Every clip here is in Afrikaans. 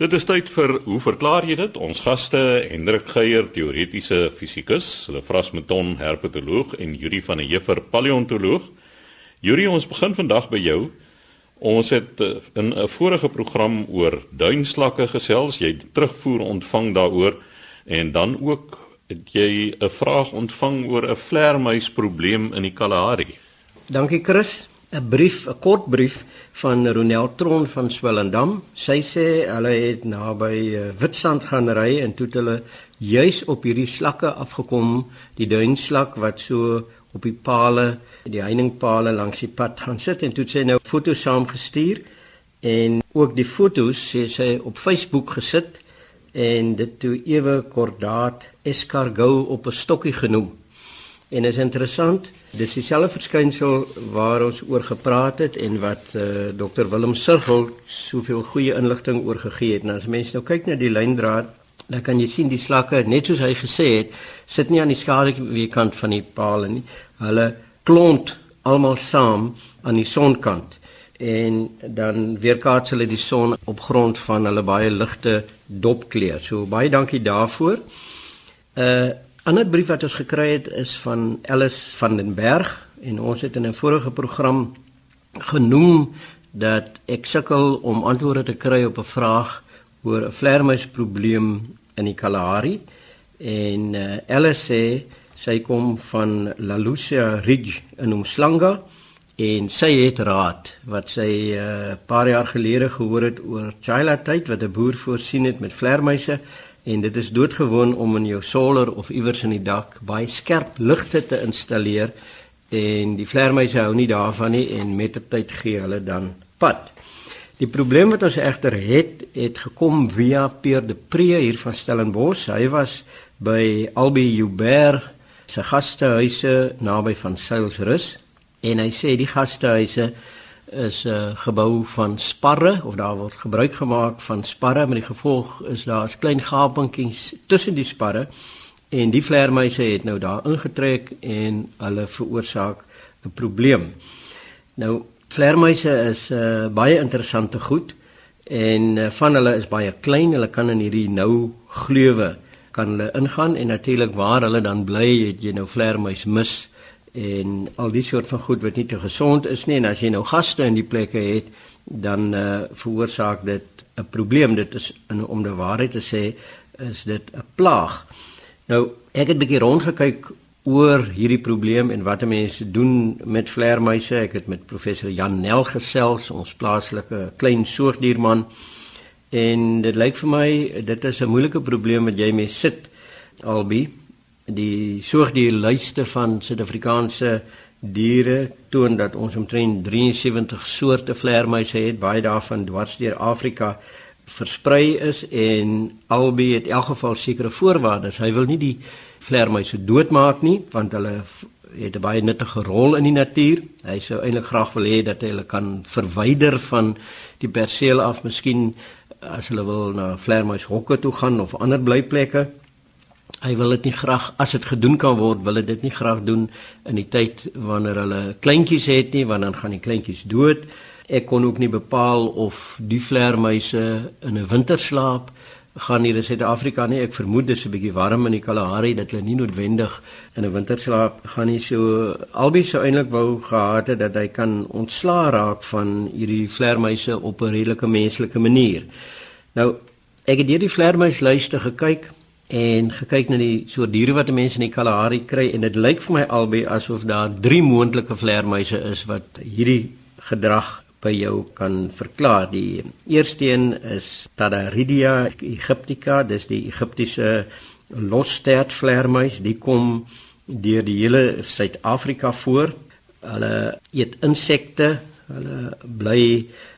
Dit is tyd vir hoe verklaar jy dit? Ons gaste Hendrik Geier, teoretiese fisikus, Lefras Meton, herpetoloog en Yuri van der Heever, paleontoloog. Yuri, ons begin vandag by jou. Ons het eh, in 'n vorige program oor duinslakke gesels, jy terugvoer ontvang daaroor en dan ook het jy 'n vraag ontvang oor 'n vleermuisprobleem in die Kalahari. Dankie Chris. 'n brief, 'n kort brief van Ronel Tron van Swellendam. Sy sê hulle het naby uh, Witstrand gaan ry en toe hulle juis op hierdie slakke afgekom, die duinslak wat so op die palle, die heiningpale langs die pad gaan sit en toe het sy nou foto's saamgestuur en ook die foto's sê sy op Facebook gesit en dit toe ewe kordaat escargot op 'n stokkie genoem. En is interessant, dis dieselfde verskynsel waar ons oor gepraat het en wat uh, eh, Dr Willem Sirgel soveel goeie inligting oor gegee het. Nou as mense nou kyk na die lyndraad, dan kan jy sien die slakke, net soos hy gesê het, sit nie aan die skaduweekant van die paal nie. Hulle klont almal saam aan die sonkant en dan weerkaats hulle die son op grond van hulle baie ligte dopkleur. So baie dankie daarvoor. Uh ander brief wat ons gekry het is van Alice van den Berg en ons het in 'n vorige program genoem dat ek sukkel om antwoorde te kry op 'n vraag oor 'n vleermuisprobleem in die Kalahari en uh, Alice sê sy kom van La Lucia Ridge in Umslanga en sy het raad wat sy 'n uh, paar jaar gelede gehoor het oor Chila tyd wat 'n boer voorsien het met vleermuise en dit is doodgewoon om in jou solar of iewers in die dak baie skerp ligte te installeer en die vleermuise hou nie daarvan nie en met die tyd gee hulle dan pad. Die probleem wat ons egter het, het gekom via Pierre de Pre hier van Stellenbosch. Hy was by Albi Joubert se gastehuise naby van Sailsrus en hy sê die gastehuise is 'n uh, gebou van sparre of daar word gebruik gemaak van sparre met die gevolg is daar 'n klein gapingkies tussen die sparre en die vleermuise het nou daar ingetrek en hulle veroorsaak 'n probleem. Nou vleermuise is 'n uh, baie interessante goed en uh, van hulle is baie klein, hulle kan in hierdie nou gleuwe kan hulle ingaan en natuurlik waar hulle dan bly, het jy nou vleermuis mis en al die soort van goed wat nie te gesond is nie en as jy nou gaste in die plekke het dan uh, veroorsaak dit 'n probleem. Dit is in, om die waarheid te sê is dit 'n plaag. Nou ek het 'n bietjie rondgekyk oor hierdie probleem en wat mense doen met vleermuise. Ek het met professor Jan Nel gesels ons plaaslike klein soogdierman en dit lyk vir my dit is 'n moeilike probleem wat jy mee sit albei die soogdierlyste van Suid-Afrikaanse diere toon dat ons omtrent 73 soorte vleermuise het, baie daarvan dwarsdeur Afrika versprei is en albei het in elk geval sekere voorwaardes. Hy wil nie die vleermuise doodmaak nie, want hulle het 'n baie nuttige rol in die natuur. Hy sou eintlik graag wil hê dat hulle kan verwyder van die perseel af, miskien as hulle wil na vleermuishokke toe gaan of ander blyplekke. Hy wil dit nie graag as dit gedoen kan word, wil hy dit nie graag doen in die tyd wanneer hulle kleintjies het nie, want dan gaan die kleintjies dood. Ek kon ook nie bepaal of die vleermuise in 'n winterslaap gaan hier in Suid-Afrika nie. Ek vermoed dis 'n bietjie warm in die Kalahari dat hulle nie noodwendig in 'n winterslaap gaan nie. So albei sou eintlik wou gehad het dat hy kan ontslaa raak van hierdie vleermuise op 'n redelike menslike manier. Nou, ek het hierdie vleermuislyste gekyk en gekyk na die soort diere wat mense in die Kalahari kry en dit lyk vir my albei asof daar drie moontlike vleermuise is wat hierdie gedrag by jou kan verklaar. Die eerste een is Tadaridia aegyptica, dis die Egiptiese losstert vleermuis. Die kom deur die hele Suid-Afrika voor. Hulle eet insekte. Hulle bly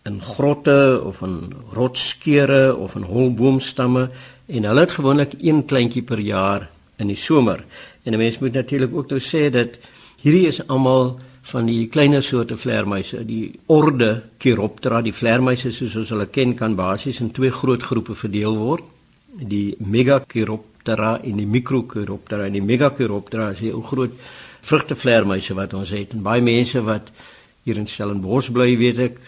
in grotte of in rotsskeure of in holboomstamme en hulle het gewoonlik een kleintjie per jaar in die somer. En 'n mens moet natuurlik ook nou sê dat hierdie is almal van die kleiner soorte vleermuise, die orde Chiroptera, die vleermuise soos ons hulle ken kan basies in twee groot groepe verdeel word. Die Megachiroptera en die Microchiroptera. En die Megachiroptera is die ou groot vrugtevleermuise wat ons het. En baie mense wat hier in Stellenbosch bly, weet ek,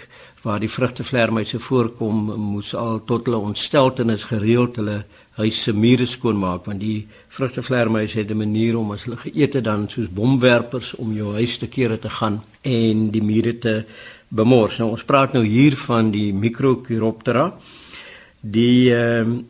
waar die vrugtevleermuise voorkom, moes al tot hulle ontsteltenis gereeld hulle huis se mure skoonmaak want die vrugtevleermuise het 'n manier om as hulle geëet het dan soos bomwerpers om jou huis te kere te gaan en die mure te bemors. Nou ons praat nou hier van die Microchiroptera. Die ehm uh,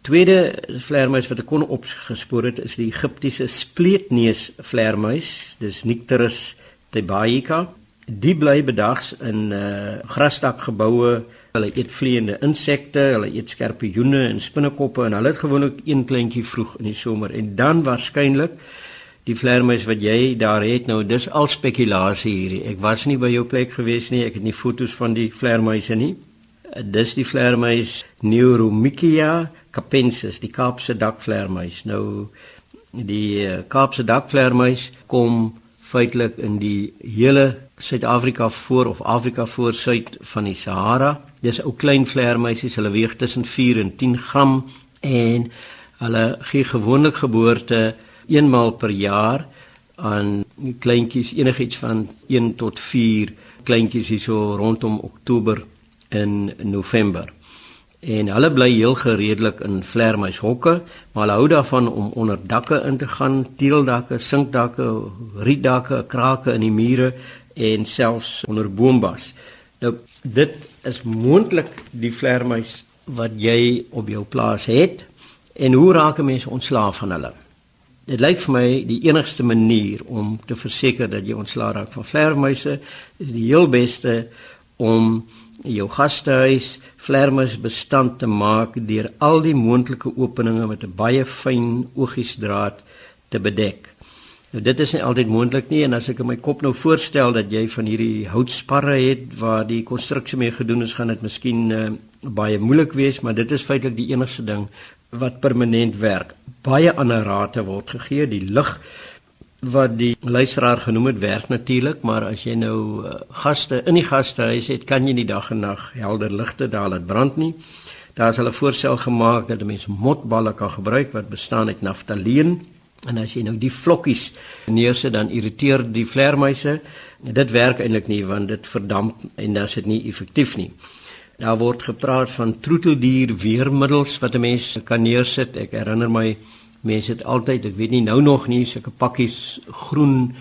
tweede vleermuis wat ek kon opgespoor het is die Egiptiese spleetneus vleermuis. Dis Nycteris thebaica. Die bly bedags in uh grasdakgeboue. Hulle eet vleiende insekte, hulle eet skorpioene en spinnekoppe en hulle het gewoonlik een kleintjie vroeg in die somer en dan waarskynlik die vleermuis wat jy daar het nou dis al spekulasie hierdie. Ek was nie by jou plek gewees nie. Ek het nie foto's van die vleermuise nie. Dis die vleermuis Neuromichia capensis, die Kaapse dakvleermuis. Nou die uh, Kaapse dakvleermuis kom feitelik in die hele Suid-Afrika voor of Afrika voor suid van die Sahara. Dis ou klein vleermuisies, hulle weeg tussen 4 en 10 gram en hulle gee gewoonlik geboorte eenmaal per jaar aan kleintjies enigiets van 1 tot 4 kleintjies hierso rondom Oktober en November. En hulle bly heel gereedelik in vleermuishokke, maar hulle hou daarvan om onder dakke in te gaan, teeldakke, sinkdakke, rietdakke, krake in die mure en selfs onder boombas. Nou dit is moontlik die vleermuis wat jy op jou plaas het en hoe raak 'n mens ontslaaf van hulle? Dit lyk vir my die enigste manier om te verseker dat jy ontslae raak van vleermuise is die heel beste om jou gastehuis vleermuis bestand te maak deur al die moontlike openinge met 'n baie fyn oogiesdraad te bedek. Nou dit is nie altyd moontlik nie en as ek in my kop nou voorstel dat jy van hierdie houtsparre het waar die konstruksie mee gedoen is, gaan dit miskien uh, baie moeilik wees, maar dit is feitelik die enigste ding wat permanent werk. Baie ander rate word gegee, die lig wat die luisteraar genoem het werk natuurlik, maar as jy nou uh, gaste in die gastehuis het, kan jy nie dag en nag helder ligte daar laat brand nie. Daar is hulle voorstel gemaak dat mense motballe kan gebruik wat bestaan uit naftaleen en as jy nou die vlokkies neersit dan irriteer die vleermuise. Dit werk eintlik nie want dit verdamp en dan is dit nie effektief nie. Daar word gepraat van troeteldier weermiddels wat 'n mens kan neersit. Ek herinner my mense het altyd, ek weet nie nou nog nie, sulke pakkies groen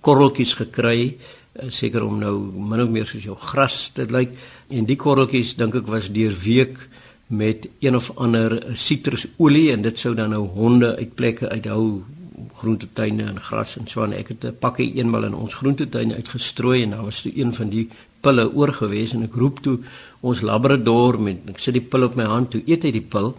korreltjies gekry, eh, seker om nou min of meer soos jou gras te lyk. En die korreltjies dink ek was deur week met een of ander sitrusolie en dit sou dan nou honde uit plekke uithou groentetuine en gras en so aan. Ek het 'n pakkie eenmal in ons groentetuin uitgestrooi en daar was toe een van die pille oorgewees en ek roep toe ons labrador met ek sit die pil op my hand toe eet hy die pil.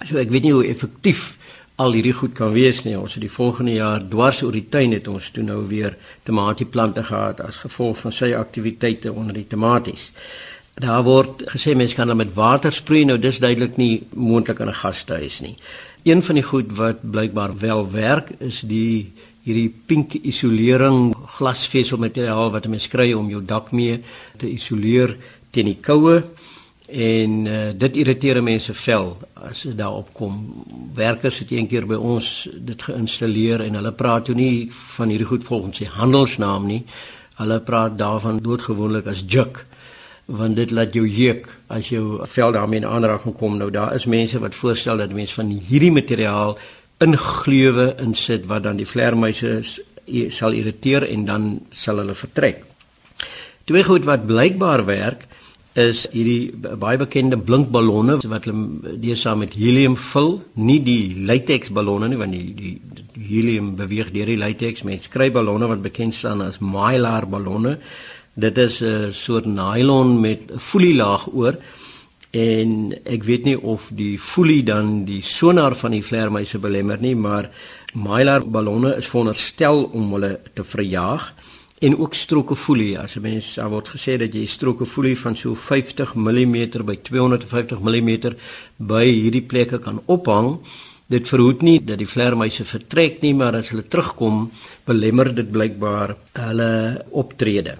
So ek weet nie hoe effektief al hierdie goed kan wees nie. Ons het die volgende jaar dwars oor die tuin het ons toe nou weer tomatieplante gehad as gevolg van sy aktiwiteite onder die tomaties. Daar word gesê mense kan dan met water sproei. Nou dis duidelik nie moontlik in 'n gastehuis nie. Een van die goed wat blykbaar wel werk is die hierdie pink isolering glasveselmateriaal wat 'n mens kry om jou dak mee te isoleer teen die koue en uh, dit irriteer mense vel as dit daarop kom. Werkers het een keer by ons dit geïnstalleer en hulle praat toe nie van hierdie goed volgens sy handelsnaam nie. Hulle praat daarvan doodgewoonlik as juk want dit laat jou jeuk as jou vel daarmee in aanraking kom. Nou daar is mense wat voorstel dat mense van hierdie materiaal in gleuwe insit wat dan die vleermuise sal irriteer en dan sal hulle vertrek. Twee goed wat blykbaar werk is hierdie baie bekende blinkballonne wat hulle deesdae met helium vul, nie die latex ballonne nie want die, die, die helium beweeg deur die latex, mens kry ballonne wat bekend staan as mylar ballonne. Dit is 'n soort nylon met 'n folielaag oor. En ek weet nie of die folie dan die sonar van die vleermuise belemmer nie, maar mylar ballonne is veronderstel om hulle te verjaag en ook stroke folie. As 'n mens daar word gesê dat jy stroke folie van so 50 mm by 250 mm by hierdie plekke kan ophang. Dit verhoed nie dat die vleermuise vertrek nie, maar as hulle terugkom, belemmer dit blykbaar hulle optrede.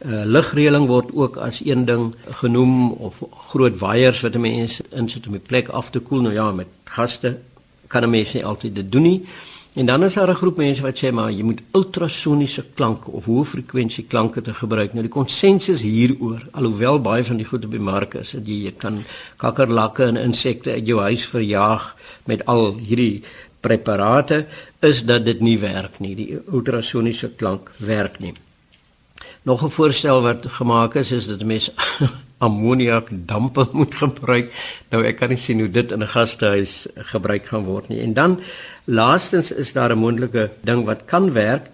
Uh, ligreëling word ook as een ding genoem of groot waiers wat 'n mens insit om die plek af te koel. Nou ja, met gaste kan 'n mens nie altyd dit doen nie. En dan is daar 'n groep mense wat sê maar jy moet ultrasoniese klanke of hoë frekwensie klanke te gebruik. Nou die konsensus hieroor, alhoewel baie van die goed op die mark is, dat jy, jy kan kakkerlakke en insekte uit jou huis verjaag met al hierdie preparate, is dat dit nie werk nie. Die ultrasoniese klank werk nie. Nog 'n voorstel wat gemaak is is dat mense ammoniak dampe moet gebruik. Nou ek kan nie sien hoe dit in 'n gastehuis gebruik gaan word nie. En dan laastens is daar 'n moontlike ding wat kan werk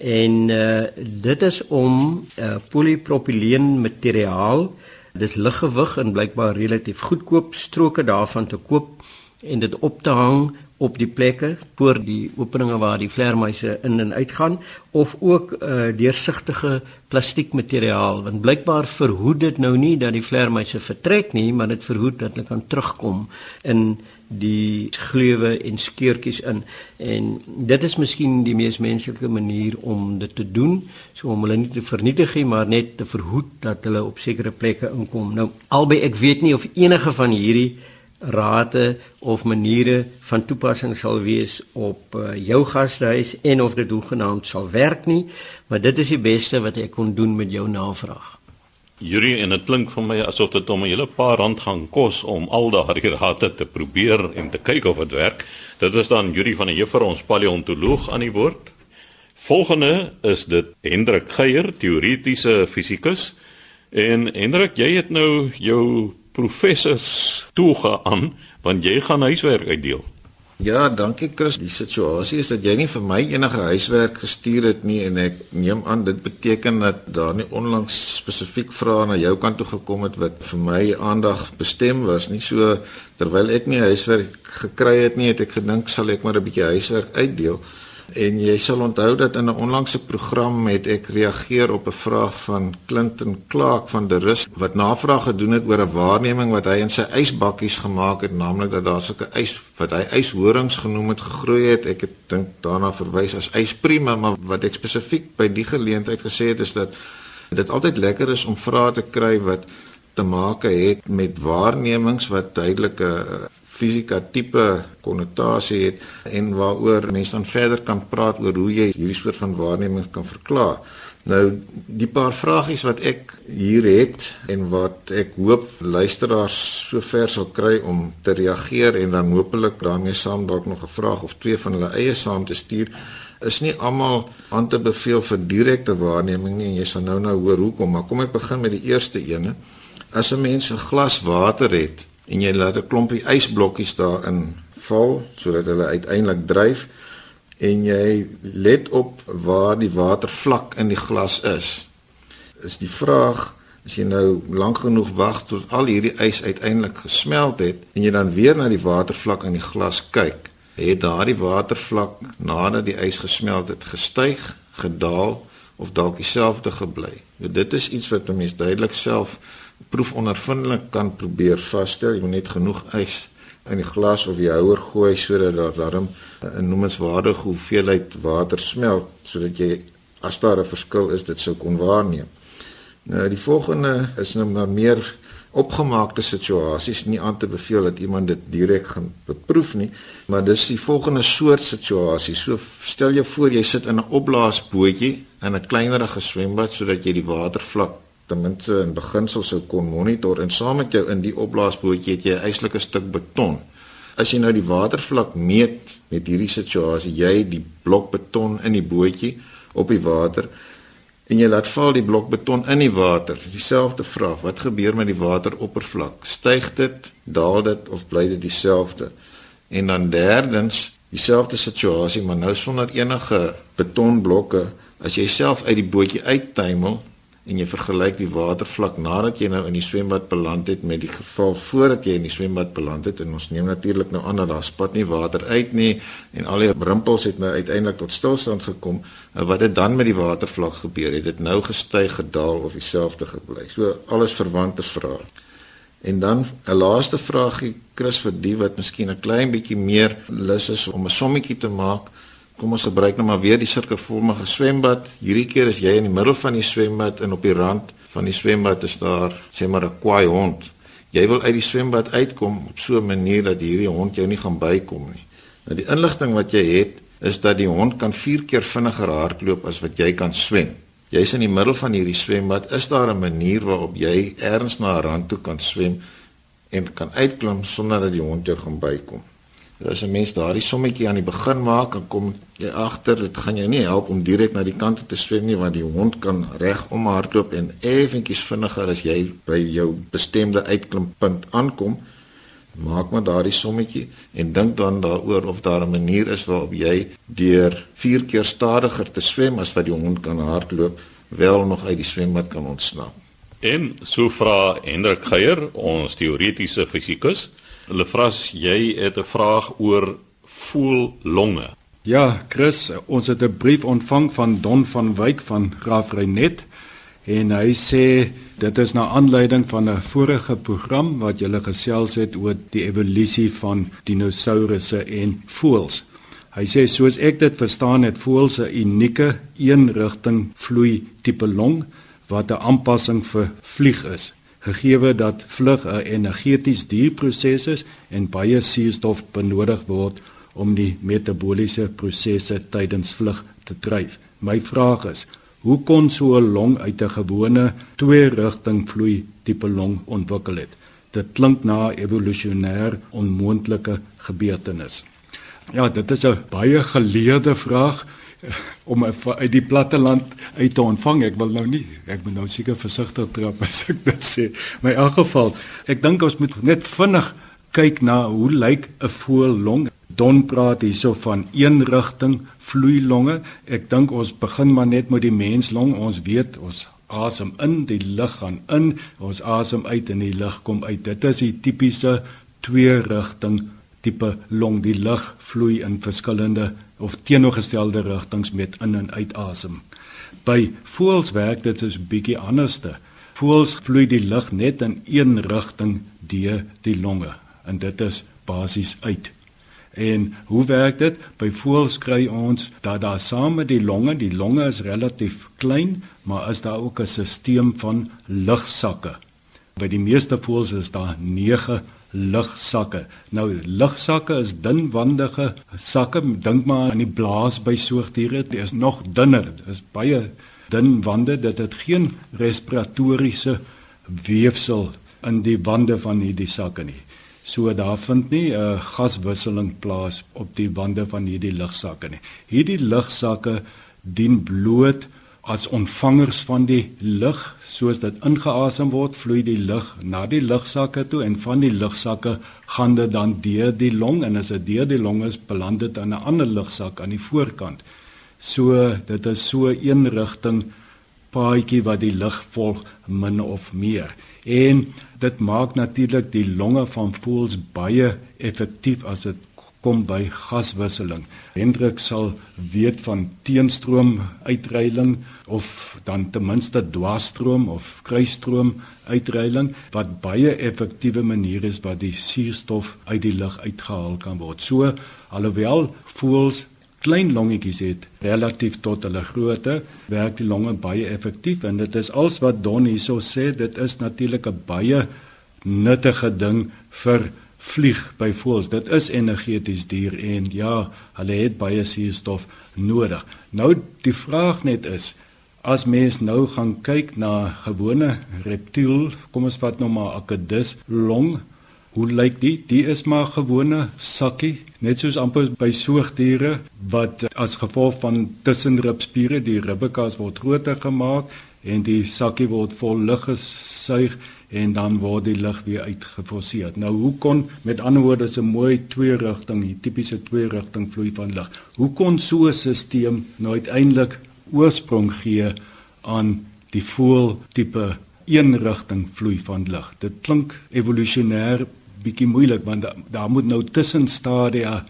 en uh, dit is om uh, polipropyleen materiaal dis liggewig en blykbaar relatief goedkoop stroke daarvan te koop en dit op te hang op die plekke voor die openinge waar die vleermuise in en uit gaan of ook uh, deursigtige plastiekmateriaal want blykbaar verhoed dit nou nie dat die vleermuise vertrek nie maar dit verhoed dat hulle kan terugkom in die gleuwe en skeurtjies in. En dit is miskien die mees menslike manier om dit te doen. So om hulle nie te vernietig nie maar net te verhoed dat hulle op sekere plekke inkom. Nou albei ek weet nie of enige van hierdie rate of maniere van toepassing sal wees op uh, jou gastehuis en of dit hoegenaamd sal werk nie, maar dit is die beste wat ek kon doen met jou navraag. Yuri en dit klink vir my asof dit om 'n hele paar rand gaan kos om al daardie rate te probeer en te kyk of dit werk. Dit was dan Yuri van der Heever ons paleontoloog aan die woord. Volgende is dit Hendrik Geier, teoretiese fisikus. En Hendrik, jy het nou jou professors toege aan want jy gaan huiswerk uitdeel. Ja, dankie Chris. Die situasie is dat jy nie vir my enige huiswerk gestuur het nie en ek neem aan dit beteken dat daar nie onlangs spesifiek vrae na jou kant toe gekom het wat vir my aandag bestem was nie. So terwyl ek nie huiswerk gekry het nie, het ek gedink sal ek maar 'n bietjie huiswerk uitdeel. En jy sal onthou dat in 'n onlangse program het ek reageer op 'n vraag van Clinton Clark van die Rus wat navraag gedoen het oor 'n waarneming wat hy in sy ysbakkies gemaak het, naamlik dat daar sulke ys wat hy yshorings genoem het gegroei het. Ek het dink daarna verwys as ysprime, maar wat ek spesifiek by die geleentheid gesê het is dat dit altyd lekker is om vrae te kry wat te maak het met waarnemings wat duidelike fisika tipe konnotasie het en waaroor mense dan verder kan praat oor hoe jy hierdie soort van waarnemings kan verklaar. Nou die paar vragies wat ek hier het en wat ek hoop luisteraars sover sal kry om te reageer en dan hopelik daarmee saam dalk nog 'n vraag of twee van hulle eie saam te stuur is nie almal aan te beveel vir direkte waarneming nie en jy sal nou nou hoor hoekom maar kom ek begin met die eerste ene as 'n mens 'n glas water het en jy laat 'n klompie ysblokkies daarin val sodat hulle uiteindelik dryf en jy let op waar die watervlak in die glas is. Is die vraag as jy nou lank genoeg wag tot al hierdie ys uiteindelik gesmelt het en jy dan weer na die watervlak in die glas kyk, het daardie watervlak nadat die ys gesmelt het gestyg, gedaal of dalk dieselfde gebly. Nou dit is iets wat 'n mens duidelik self proefondervindelik kan probeer vasstel. Jy moet net genoeg ys in die glas of die houer gooi sodat daar darm 'n noemenswaardige hoeveelheid water smelt sodat jy as daar 'n verskil is dit sou kon waarneem. Nou die volgende is nou maar meer opgemaakte situasies nie aan te beveel dat iemand dit direk gaan beproef nie, maar dis die volgende soort situasie. So stel jou voor jy sit in 'n opblaasbootjie in 'n kleinerige swembad sodat jy die watervlak ten minste in beginsel sou kon monitor en saam met jou in die opblaasbootjie het jy 'n eislike stuk beton. As jy nou die watervlak meet met hierdie situasie, jy die blok beton in die bootjie op die water en jy laat val die blok beton in die water. Dieselfde vraag, wat gebeur met die wateroppervlak? Styg dit, daal dit of bly dit dieselfde? En dan derdens, dieselfde situasie, maar nou sonder enige betonblokke, as jy self uit die bootjie uittuimel, en jy vergelyk die watervlak nadat jy nou in die swembad beland het met die geval voordat jy in die swembad beland het. En ons neem natuurlik nou aan dat daar spat nie water uit nie en al die rimpels het nou uiteindelik tot stilstand gekom. Wat het dan met die watervlak gebeur? Het dit nou gestyg gedaal of dieselfde gebly? So alles verwante vrae. En dan 'n laaste vraagie Chris vir die wat miskien 'n klein bietjie meer lus is om 'n sommetjie te maak Kom ons gebruik nou maar weer die sirkelvormige swembad. Hierdie keer is jy in die middel van die swembad en op die rand van die swembad is daar sê maar 'n kwaai hond. Jy wil uit die swembad uitkom op so 'n manier dat hierdie hond jou nie gaan bykom nie. Nou die inligting wat jy het is dat die hond kan 4 keer vinniger hardloop as wat jy kan swem. Jy's in die middel van hierdie swembad, is daar 'n manier waarop jy ergens na 'n rand toe kan swem en kan uitklim sonder dat die hond jou gaan bykom? As 'n mens daardie sommetjie aan die begin maak, dan kom jy agter dit gaan jou nie help om direk na die kant te swem nie want die hond kan reg om hardloop en effentjies vinniger as jy by jou bestemde uitklimpunt aankom maak maar daardie sommetjie en dink dan daaroor of daar 'n manier is waarop jy deur 4 keer stadiger te swem as wat die hond kan hardloop wel nog uit die swembad kan ontsnap. En so vra Hendrik Geier, ons teoretiese fisikus, hulle vra jy het 'n vraag oor voel longe. Ja, Chris, ons het 'n brief ontvang van Don van Wyk van Graaf Reinet en hy sê dit is na aanleiding van 'n vorige program wat julle gesels het oor die evolusie van dinosourusse en voëls. Hy sê soos ek dit verstaan het voëls 'n unieke eenrigting vloei tipe long wat 'n aanpassing vir vlieg is. Gegee dat vlug 'n energeties dierproses is en baie suurstof benodig word om die metabooliese prosesse tydens vlug te dryf. My vraag is, Hoe kon so 'n long uit 'n gewone twee-rigting vloei tipe long ontwikkel het? Dit klink na evolusionêr onmoontlike gebeurtenis. Ja, dit is 'n baie geleerde vraag om uit die platte land uit te ontvang. Ek wil nou nie, ek moet nou seker versigtig trap as ek dit sê. My in elk geval, ek dink ons moet net vinnig kyk na hoe lyk 'n voël long Don praat hierso van een rigting vloeilonge. Ek dink ons begin maar net met die menslong. Ons weet ons asem in, die lug gaan in, ons asem uit en die lug kom uit. Dit is die tipiese twee rigting tipe long. Die lug vloei in verskillende of teenoorgestelde rigtings met in en uit asem. By voëls werk dit so 'n bietjie anderste. Voëls vloei die lug net in een rigting deur die longe en dit is basies uit. En hoe werk dit? By voëls kry ons dat daar saam met die longe, die longe is relatief klein, maar is daar ook 'n stelsel van lugsakke. By die meeste voëls is daar 9 lugsakke. Nou lugsakke is dunwandige sakke. Dink maar aan die blaas by soogdiere. Dit is nog dunner. Dit is baie dun wande. Dit het geen respiratoriese weefsel in die wande van hierdie sakke nie. So daar vind nie 'n uh, gaswisseling plaas op die wande van hierdie lugsakke nie. Hierdie lugsakke dien bloot as ontvangers van die lug, soos dit ingeasem word, vloei die lug na die lugsakke toe en van die lugsakke gaan dit dan deur die long en as dit deur die long is, beland dit in 'n ander lugsak aan die voorkant. So dit is so een rigting paadjie wat die lug volg min of meer. En dit maak natuurlik die longe van voëls baie effektief as dit kom by gaswisseling. Hendrik sal weet van teenstroom uitreiling of dan ten minste dwarsstroom of kruisstroom uitreiling wat baie effektiewe manier is wat die suurstof uit die lug uitgehaal kan word. So alhoewel voëls klein longetjies het relatief tot hulle grootte, werk die longe baie effektief en dit is als wat Don hierso sê, dit is natuurlik 'n baie nuttige ding vir vlieg by voëls. Dit is energeties duur en ja, hulle het baie suurstof nodig. Nou die vraag net is as mens nou gaan kyk na gewone reptiel, kom ons vat nou maar 'n akedus long Hoe lyk die? Die is maar gewone sakkie, net soos amper by soogdiere wat as gevolg van tussenribspiere die ribbekas word groter gemaak en die sakkie word vol lug gesuig en dan word die lug weer uitgeforseer. Nou hoe kon met ander woorde so mooi twee rigting, die tipiese twee rigting vloei van lug. Hoe kon so 'n stelsel nou uiteindelik oorsprong gee aan die voel tipe een rigting vloei van lug. Dit klink evolusionêr bietjie moeilik want daar, daar moet nou tussenstadia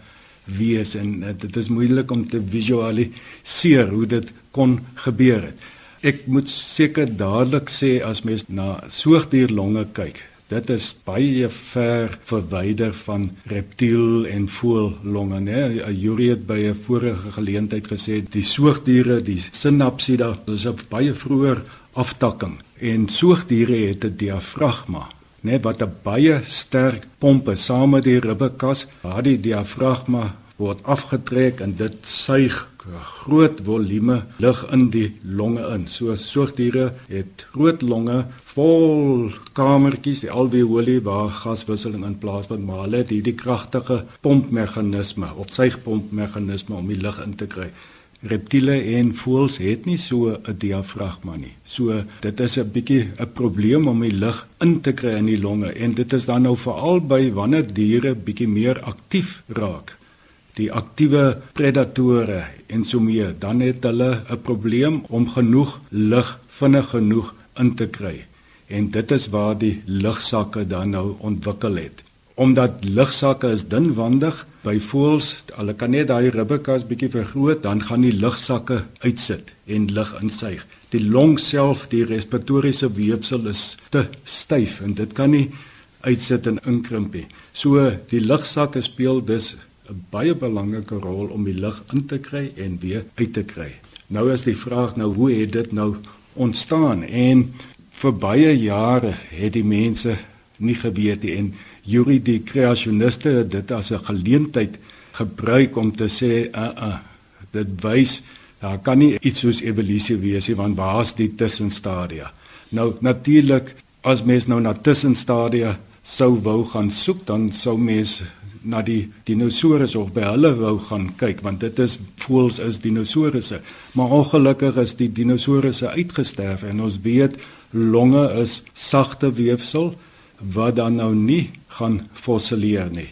wees en uh, dit is moeilik om te visualiseer hoe dit kon gebeur het. Ek moet seker dadelik sê as mens na soogdierlonge kyk, dit is baie ver verwyder van reptiel en voëllonge, né? Yuri het by 'n vorige geleentheid gesê die soogdiere, die sinapsida, dis 'n baie vroeër aftakking en soogdiere het 'n diafragma net wat 'n baie sterk pompe saam met die ribbekas. Daardie diafragma word afgetrek en dit suig groot volume lug in die longe in. So soogdiere het groot longe vol kamertjies, die alveoli waar gaswisseling in plaasvind, maar hulle het hierdie kragtige pompmeganisme of suigpompmeganisme om die lug in te kry. Reptiele en voëls het nie so 'n diafragma nie. So dit is 'n bietjie 'n probleem om die lug in te kry in die longe en dit is dan nou veral by wanneer diere bietjie meer aktief raak die aktiewe predatore en so meer, dan het hulle 'n probleem om genoeg lug vinnig genoeg in te kry. En dit is waar die lugsakke dan nou ontwikkel het. Omdat lugsakke is dunwandig by voëls, hulle kan net daai ribbekas bietjie vergroot, dan gaan die lugsakke uitsit en lug insuig. Die long self, die respiratoriese weefsel is te styf en dit kan nie uitsit en inkrimp nie. So die lugsakke speel dus 'n baie belangrike rol om die lug in te kry en weer uit te kry. Nou is die vraag nou hoe het dit nou ontstaan? En vir baie jare het die mense nie geweet nie en Yuri die kreasioniste het dit as 'n geleentheid gebruik om te sê uh uh dit wys daar kan nie iets soos evolusie wees nie want waar's die tussenstadia? Nou natuurlik as mens nou na tussenstadia sou wou gaan soek dan sou mens na die dinosourus of by hulle wou gaan kyk want dit is voels is dinosourusse. Maar ongelukkig is die dinosourusse uitgesterf en ons weet longe is sagte weefsel wat dan nou nie gaan fossileer nie.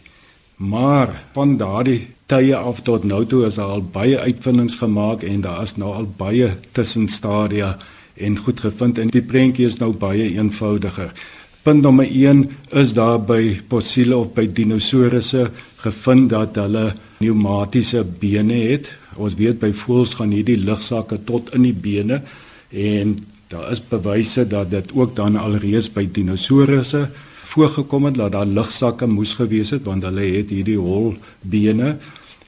Maar van daardie tye af tot nou toe is daar al baie uitvindings gemaak en daar is nou al baie tussenstadia en goed gevind en die prentjie is nou baie eenvoudiger Punt nommer 1 is daar by fossiele of by dinosourusse gevind dat hulle pneumatiese bene het. Ons weet by voëls gaan hierdie lugsakke tot in die bene en daar is bewyse dat dit ook dan alreeds by dinosourusse voorgekom het dat daar lugsakke moes gewees het want hulle het hierdie hol bene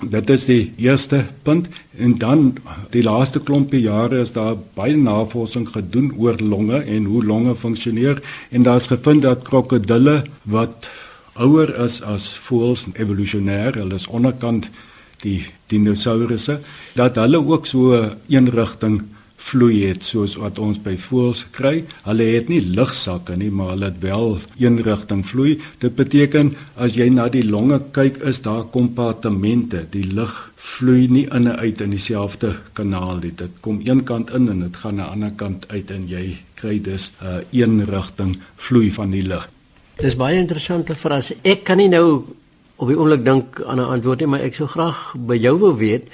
Dit is die eerste punt. En dan die laaste klompie jare is daar baie navorsing gedoen oor longe en hoe longe funksioneer. En daar is gevind dat krokodille wat ouer is as voëls evolusionêr, hulle is onderkant die dinosourusse, dat hulle ook so 'n rigting vloei het soos wat ons by voëls kry. Hulle het nie lugsakke nie, maar hulle het wel een rigting vloei. Dit beteken as jy na die longe kyk, is daar kompartemente. Die lug vloei nie in en uit in dieselfde kanaal nie. Dit kom een kant in en dit gaan aan 'n ander kant uit en jy kry dus 'n uh, een rigting vloei van die lug. Dis baie interessante frase. Ek kan nie nou op die oomblik dink aan 'n antwoord nie, maar ek sou graag by jou wil weet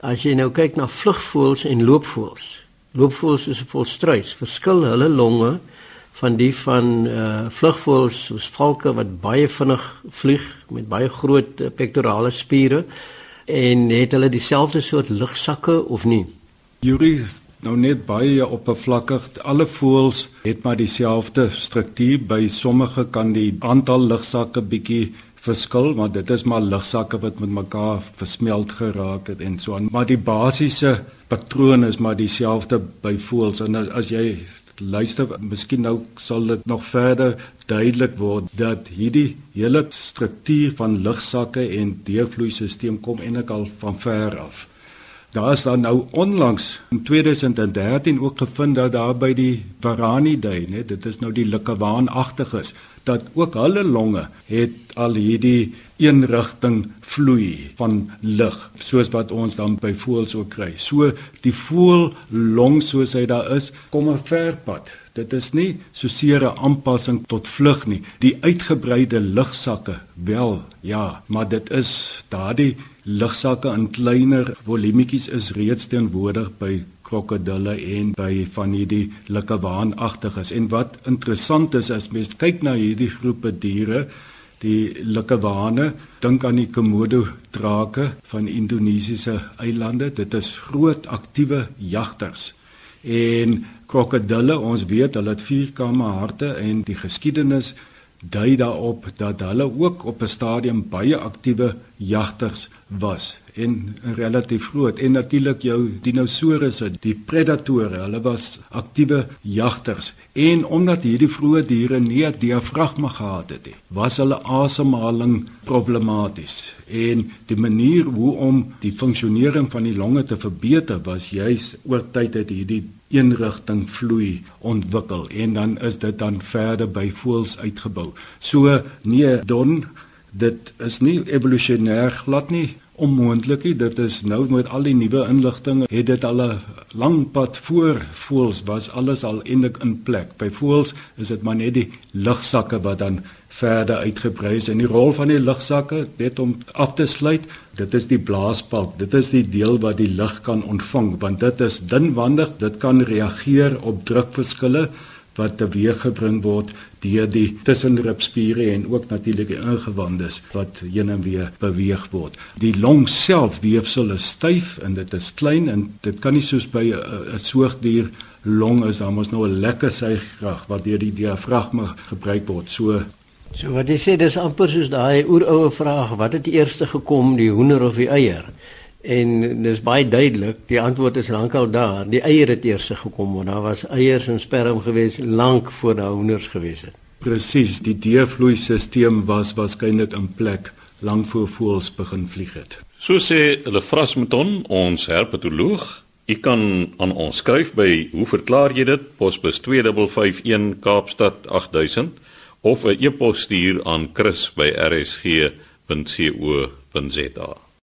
as jy nou kyk na vlugvoëls en loopvoëls loopvoëls is volstruis. Verskil hulle longe van die van uh vlugvoëls soos valke wat baie vinnig vlieg met baie groot uh, pektorale spiere. En het hulle dieselfde soort lugsakke of nie? Yuri nou net baie oppervlakkig. Alle voëls het maar dieselfde struktuur. By sommige kan die aantal lugsakke bietjie verskil want dit is maar lugsakke wat met mekaar versmelt geraak het en so aan maar die basiese patroon is maar dieselfde by voëls en as jy luister miskien nou sal dit nog verder duidelik word dat hierdie hele struktuur van lugsakke en deurvloeistelsel kom eintlik al van ver af. Daar is dan nou onlangs in 2013 ook gevind dat daar by die Varanidae, net dit is nou die likkewaanagtiges dat ook hulle longe het al hierdie een rigting vloei van lug soos wat ons dan by voëls ook kry. So die voël long soos hy daar is, kom 'n ver pad. Dit is nie so seer 'n aanpassing tot vlug nie. Die uitgebreide lugsakke wel, ja, maar dit is daardie lugsakke in kleiner volumetjies is reeds teenwoordig by krokodille en by van hierdie likkewaanagtiges. En wat interessant is as mens kyk na hierdie groepe diere, die likkewane, dink aan die Komodo drake van Indonesiese eilande. Dit is groot aktiewe jagters. En krokodille, ons weet hulle het vierkame harte en die geskiedenis dui daarop dat hulle ook op 'n stadium baie aktiewe jagters was en relatief groot. En natuurlik jou dinosourusse die predatore hulle was aktiewe jagters. En omdat hierdie vroeë diere nie 'n diafragma gehad het nie was hulle asemhaling problematies. En die manier hoe om die funksionering van die longe te verbeter was juis oor tyd het hierdie eenrigting vloei ontwikkel. En dan is dit dan verder by voëls uitgebou. So nee don dit is nie evolusionêr glad nie onmoontlik nie. Dit is nou met al die nuwe inligting het dit al 'n lang pad voor voels was alles al eintlik in plek. By voels is dit maar net die lugsakke wat dan verder uitgebrei is en die rol van die lugsakke net om af te sluit, dit is die blaasbalk. Dit is die deel wat die lug kan ontvang want dit is dunwandig, dit kan reageer op drukverskille wat teweeggebring word deur die tussenribspiere en ook natuurlik die ingewandes wat heen en weer beweeg word. Die long self weefsel is styf en dit is klein en dit kan nie soos by 'n soogdier long is, dan mos nou 'n lekker suigkrag wat deur die diafragma gebruik word. So So wat jy sê dis amper soos daai oeroue vraag, wat het eers gekom, die hoender of die eier? En dis baie duidelik, die antwoord is lankal daar. Die eier het eers gekom want daar was eiers en sperm gewees lank voor die hoenders gewees het. Presies, die deurvloeistelsel was waarskynlik in plek lank voor voëls begin vlieg het. So sê hulle Frasmeton, ons herpetoloog, u kan aan ons skryf by hoe verklaar jy dit? Posbus 2551 Kaapstad 8000 of 'n e-pos stuur aan chris@rsg.co.za.